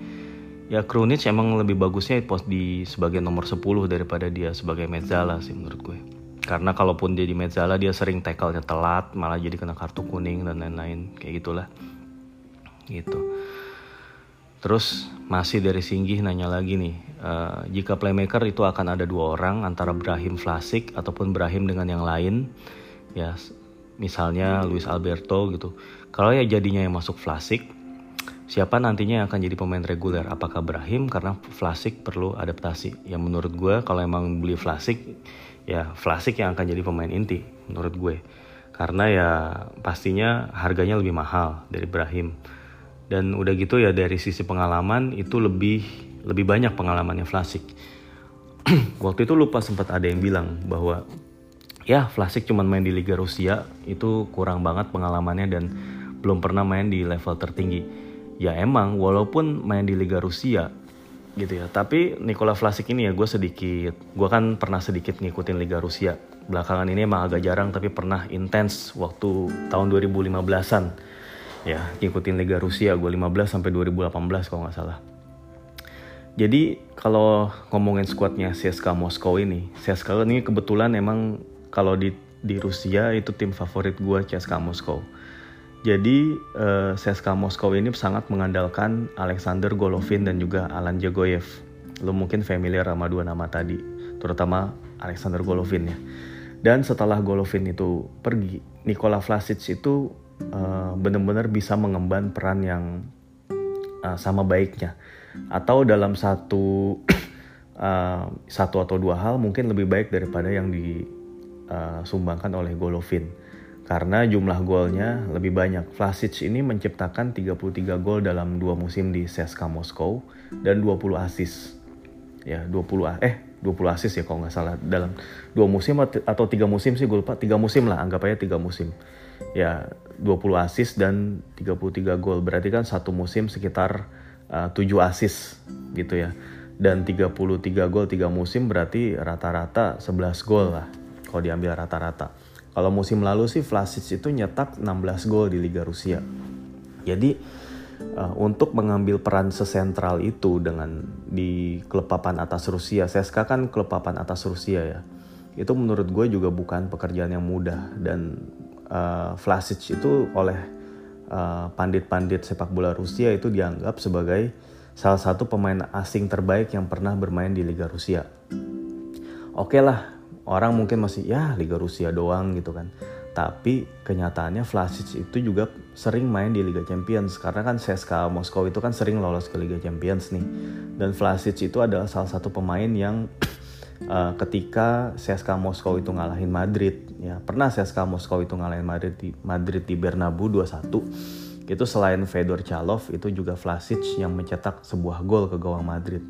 Speaker 1: ya Krunic emang lebih bagusnya pos di sebagai nomor 10 daripada dia sebagai Mezzala sih menurut gue. Karena kalaupun dia di Mezzala dia sering tackle-nya telat malah jadi kena kartu kuning dan lain-lain kayak gitulah. Gitu. Terus masih dari Singgih nanya lagi nih, uh, jika playmaker itu akan ada dua orang antara Brahim Vlasik ataupun Brahim dengan yang lain, ya misalnya Luis Alberto gitu. Kalau ya jadinya yang masuk Vlasik, siapa nantinya yang akan jadi pemain reguler? Apakah Brahim karena Vlasik perlu adaptasi? Ya menurut gue kalau emang beli Vlasik, ya Vlasik yang akan jadi pemain inti menurut gue. Karena ya pastinya harganya lebih mahal dari Brahim dan udah gitu ya dari sisi pengalaman itu lebih lebih banyak pengalamannya Vlasik [CLEARS THROAT] waktu itu lupa sempat ada yang bilang bahwa ya Vlasik cuma main di Liga Rusia itu kurang banget pengalamannya dan belum pernah main di level tertinggi ya emang walaupun main di Liga Rusia gitu ya tapi Nikola Vlasik ini ya gue sedikit gue kan pernah sedikit ngikutin Liga Rusia belakangan ini emang agak jarang tapi pernah intens waktu tahun 2015an ya ngikutin Liga Rusia gue 15 sampai 2018 kalau nggak salah. Jadi kalau ngomongin skuadnya CSKA Moskow ini, CSKA ini kebetulan emang kalau di di Rusia itu tim favorit gue CSKA Moskow. Jadi eh, CSKA Moskow ini sangat mengandalkan Alexander Golovin dan juga Alan Jagoyev. Lo mungkin familiar sama dua nama tadi, terutama Alexander Golovin ya. Dan setelah Golovin itu pergi, Nikola Vlasic itu uh, benar-benar bisa mengemban peran yang uh, sama baiknya atau dalam satu [CLEARS THROAT] satu atau dua hal mungkin lebih baik daripada yang disumbangkan oleh Golovin karena jumlah golnya lebih banyak. Vlasic ini menciptakan 33 gol dalam dua musim di CSKA Moskow dan 20 assist. Ya, 20 eh 20 assist ya kalau nggak salah dalam dua musim atau tiga musim sih gue lupa tiga musim lah anggap aja tiga musim ya 20 assist dan 33 gol. Berarti kan satu musim sekitar uh, 7 assist gitu ya. Dan 33 gol 3 musim berarti rata-rata 11 gol lah kalau diambil rata-rata. Kalau musim lalu sih Vlasic itu nyetak 16 gol di Liga Rusia. Jadi uh, untuk mengambil peran sesentral itu dengan di klub papan atas Rusia, CSKA kan klub papan atas Rusia ya. Itu menurut gue juga bukan pekerjaan yang mudah dan uh, Vlasic itu oleh eh, pandit-pandit sepak bola Rusia itu dianggap sebagai salah satu pemain asing terbaik yang pernah bermain di Liga Rusia. Oke okay lah, orang mungkin masih ya Liga Rusia doang gitu kan. Tapi kenyataannya Vlasic itu juga sering main di Liga Champions karena kan CSKA Moskow itu kan sering lolos ke Liga Champions nih. Dan Vlasic itu adalah salah satu pemain yang uh, [CLEARS THROAT] ketika CSKA Moskow itu ngalahin Madrid ya pernah CSKA Moskow itu ngalahin Madrid di Madrid di Bernabeu 2-1 itu selain Fedor Chalov itu juga Vlasic yang mencetak sebuah gol ke gawang Madrid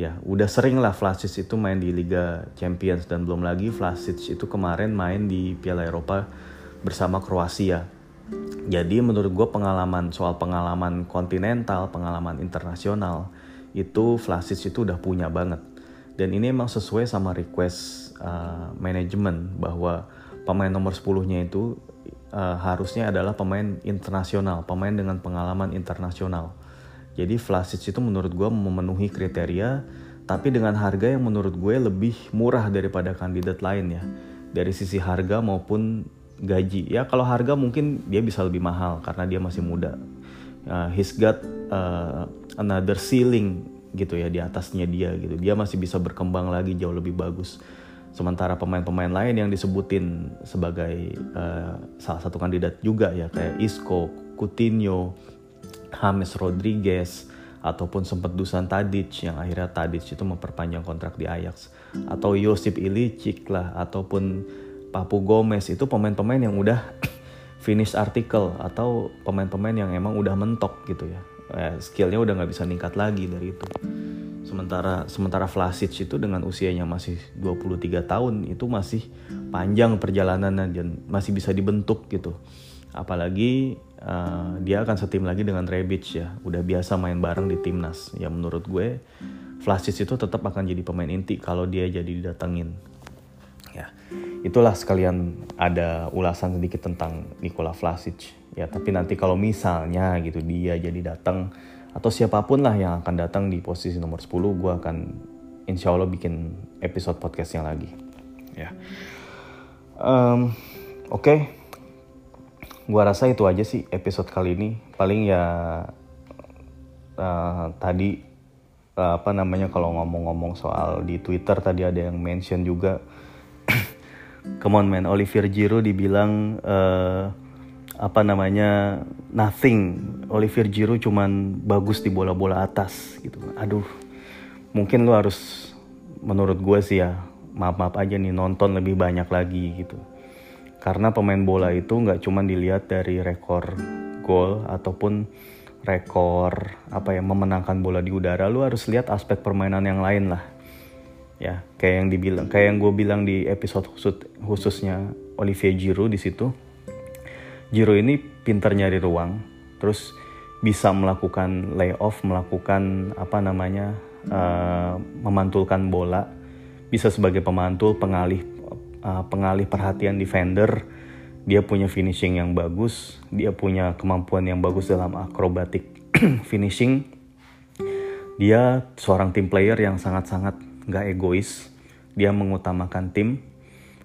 Speaker 1: ya udah sering lah Vlasic itu main di Liga Champions dan belum lagi Vlasic itu kemarin main di Piala Eropa bersama Kroasia jadi menurut gue pengalaman soal pengalaman kontinental pengalaman internasional itu Vlasic itu udah punya banget dan ini emang sesuai sama request uh, manajemen bahwa pemain nomor 10-nya itu uh, harusnya adalah pemain internasional, pemain dengan pengalaman internasional. Jadi Vlasic itu menurut gue memenuhi kriteria, tapi dengan harga yang menurut gue lebih murah daripada kandidat lain ya. Dari sisi harga maupun gaji. Ya kalau harga mungkin dia bisa lebih mahal karena dia masih muda. Uh, he's got uh, another ceiling gitu ya di atasnya dia gitu dia masih bisa berkembang lagi jauh lebih bagus sementara pemain-pemain lain yang disebutin sebagai uh, salah satu kandidat juga ya kayak Isco, Coutinho, James Rodriguez ataupun sempat Dusan Tadic yang akhirnya Tadic itu memperpanjang kontrak di Ajax. Atau Josip Ilicic lah ataupun Papu Gomez. Itu pemain-pemain yang udah [COUGHS] finish article atau pemain-pemain yang emang udah mentok gitu ya. Eh, skillnya udah nggak bisa ningkat lagi dari itu. Sementara sementara Vlasic itu dengan usianya masih 23 tahun itu masih panjang perjalanannya dan masih bisa dibentuk gitu apalagi uh, dia akan setim lagi dengan Rebic ya udah biasa main bareng di timnas ya menurut gue Vlasic itu tetap akan jadi pemain inti kalau dia jadi didatengin. Ya, itulah sekalian ada ulasan sedikit tentang Nikola Vlasic. Ya, tapi nanti kalau misalnya gitu dia jadi datang atau siapa pun lah yang akan datang di posisi nomor 10, gue akan insya Allah bikin episode podcast yang lagi. Ya, um, oke. Okay. Gua rasa itu aja sih episode kali ini. Paling ya uh, tadi uh, apa namanya kalau ngomong-ngomong soal di Twitter tadi ada yang mention juga. [COUGHS] Come on man. Olivier Giroud dibilang uh, apa namanya nothing. Olivier Giroud cuman bagus di bola-bola atas gitu. Aduh mungkin lu harus menurut gue sih ya maaf maaf aja nih nonton lebih banyak lagi gitu karena pemain bola itu nggak cuma dilihat dari rekor gol ataupun rekor apa ya memenangkan bola di udara lu harus lihat aspek permainan yang lain lah. Ya kayak yang dibilang kayak yang gue bilang di episode khusus khususnya Olivier Giroud di situ. Giroud ini pintar nyari ruang terus bisa melakukan layoff melakukan apa namanya uh, memantulkan bola. Bisa sebagai pemantul pengalih uh, pengalih perhatian defender dia punya finishing yang bagus dia punya kemampuan yang bagus dalam akrobatik [CLEARS THROAT] finishing. Dia seorang tim player yang sangat-sangat nggak egois. Dia mengutamakan tim.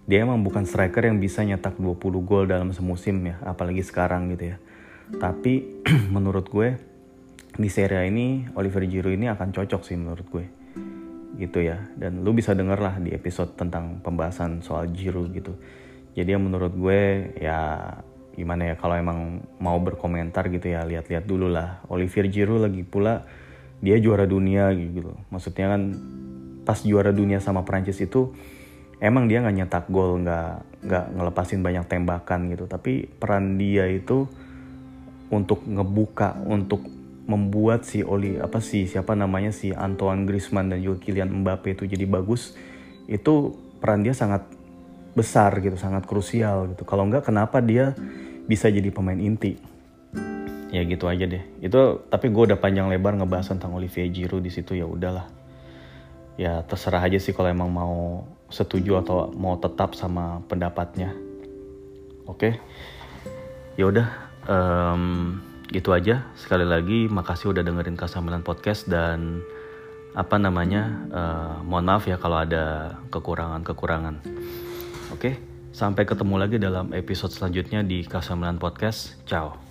Speaker 1: Dia emang bukan striker yang bisa nyetak 20 gol dalam semusim ya apalagi sekarang gitu ya. Tapi [CLEARS THROAT] menurut gue di Serie A ini Oliver Giroud ini akan cocok sih menurut gue gitu ya. Dan lu bisa denger lah di episode tentang pembahasan soal Giroud gitu. Jadi yang menurut gue ya gimana ya kalau emang mau berkomentar gitu ya lihat-lihat dulu lah. Olivier Giroud lagi pula dia juara dunia gitu. Maksudnya kan pas juara dunia sama Prancis itu emang dia nggak nyetak gol nggak nggak ngelepasin banyak tembakan gitu. Tapi peran dia itu untuk ngebuka untuk membuat si Oli apa sih siapa namanya si Antoine Griezmann dan juga Kylian Mbappe itu jadi bagus itu peran dia sangat besar gitu sangat krusial gitu. Kalau nggak kenapa dia bisa jadi pemain inti? Ya gitu aja deh. Itu tapi gue udah panjang lebar ngebahas tentang Olivier Giroud di situ ya udahlah. Ya terserah aja sih kalau emang mau setuju atau mau tetap sama pendapatnya. Oke? Okay? ya udah um, gitu aja. Sekali lagi makasih udah dengerin Kasamilan podcast dan apa namanya uh, mohon maaf ya kalau ada kekurangan-kekurangan. Oke sampai ketemu lagi dalam episode selanjutnya di Kasamilan podcast. Ciao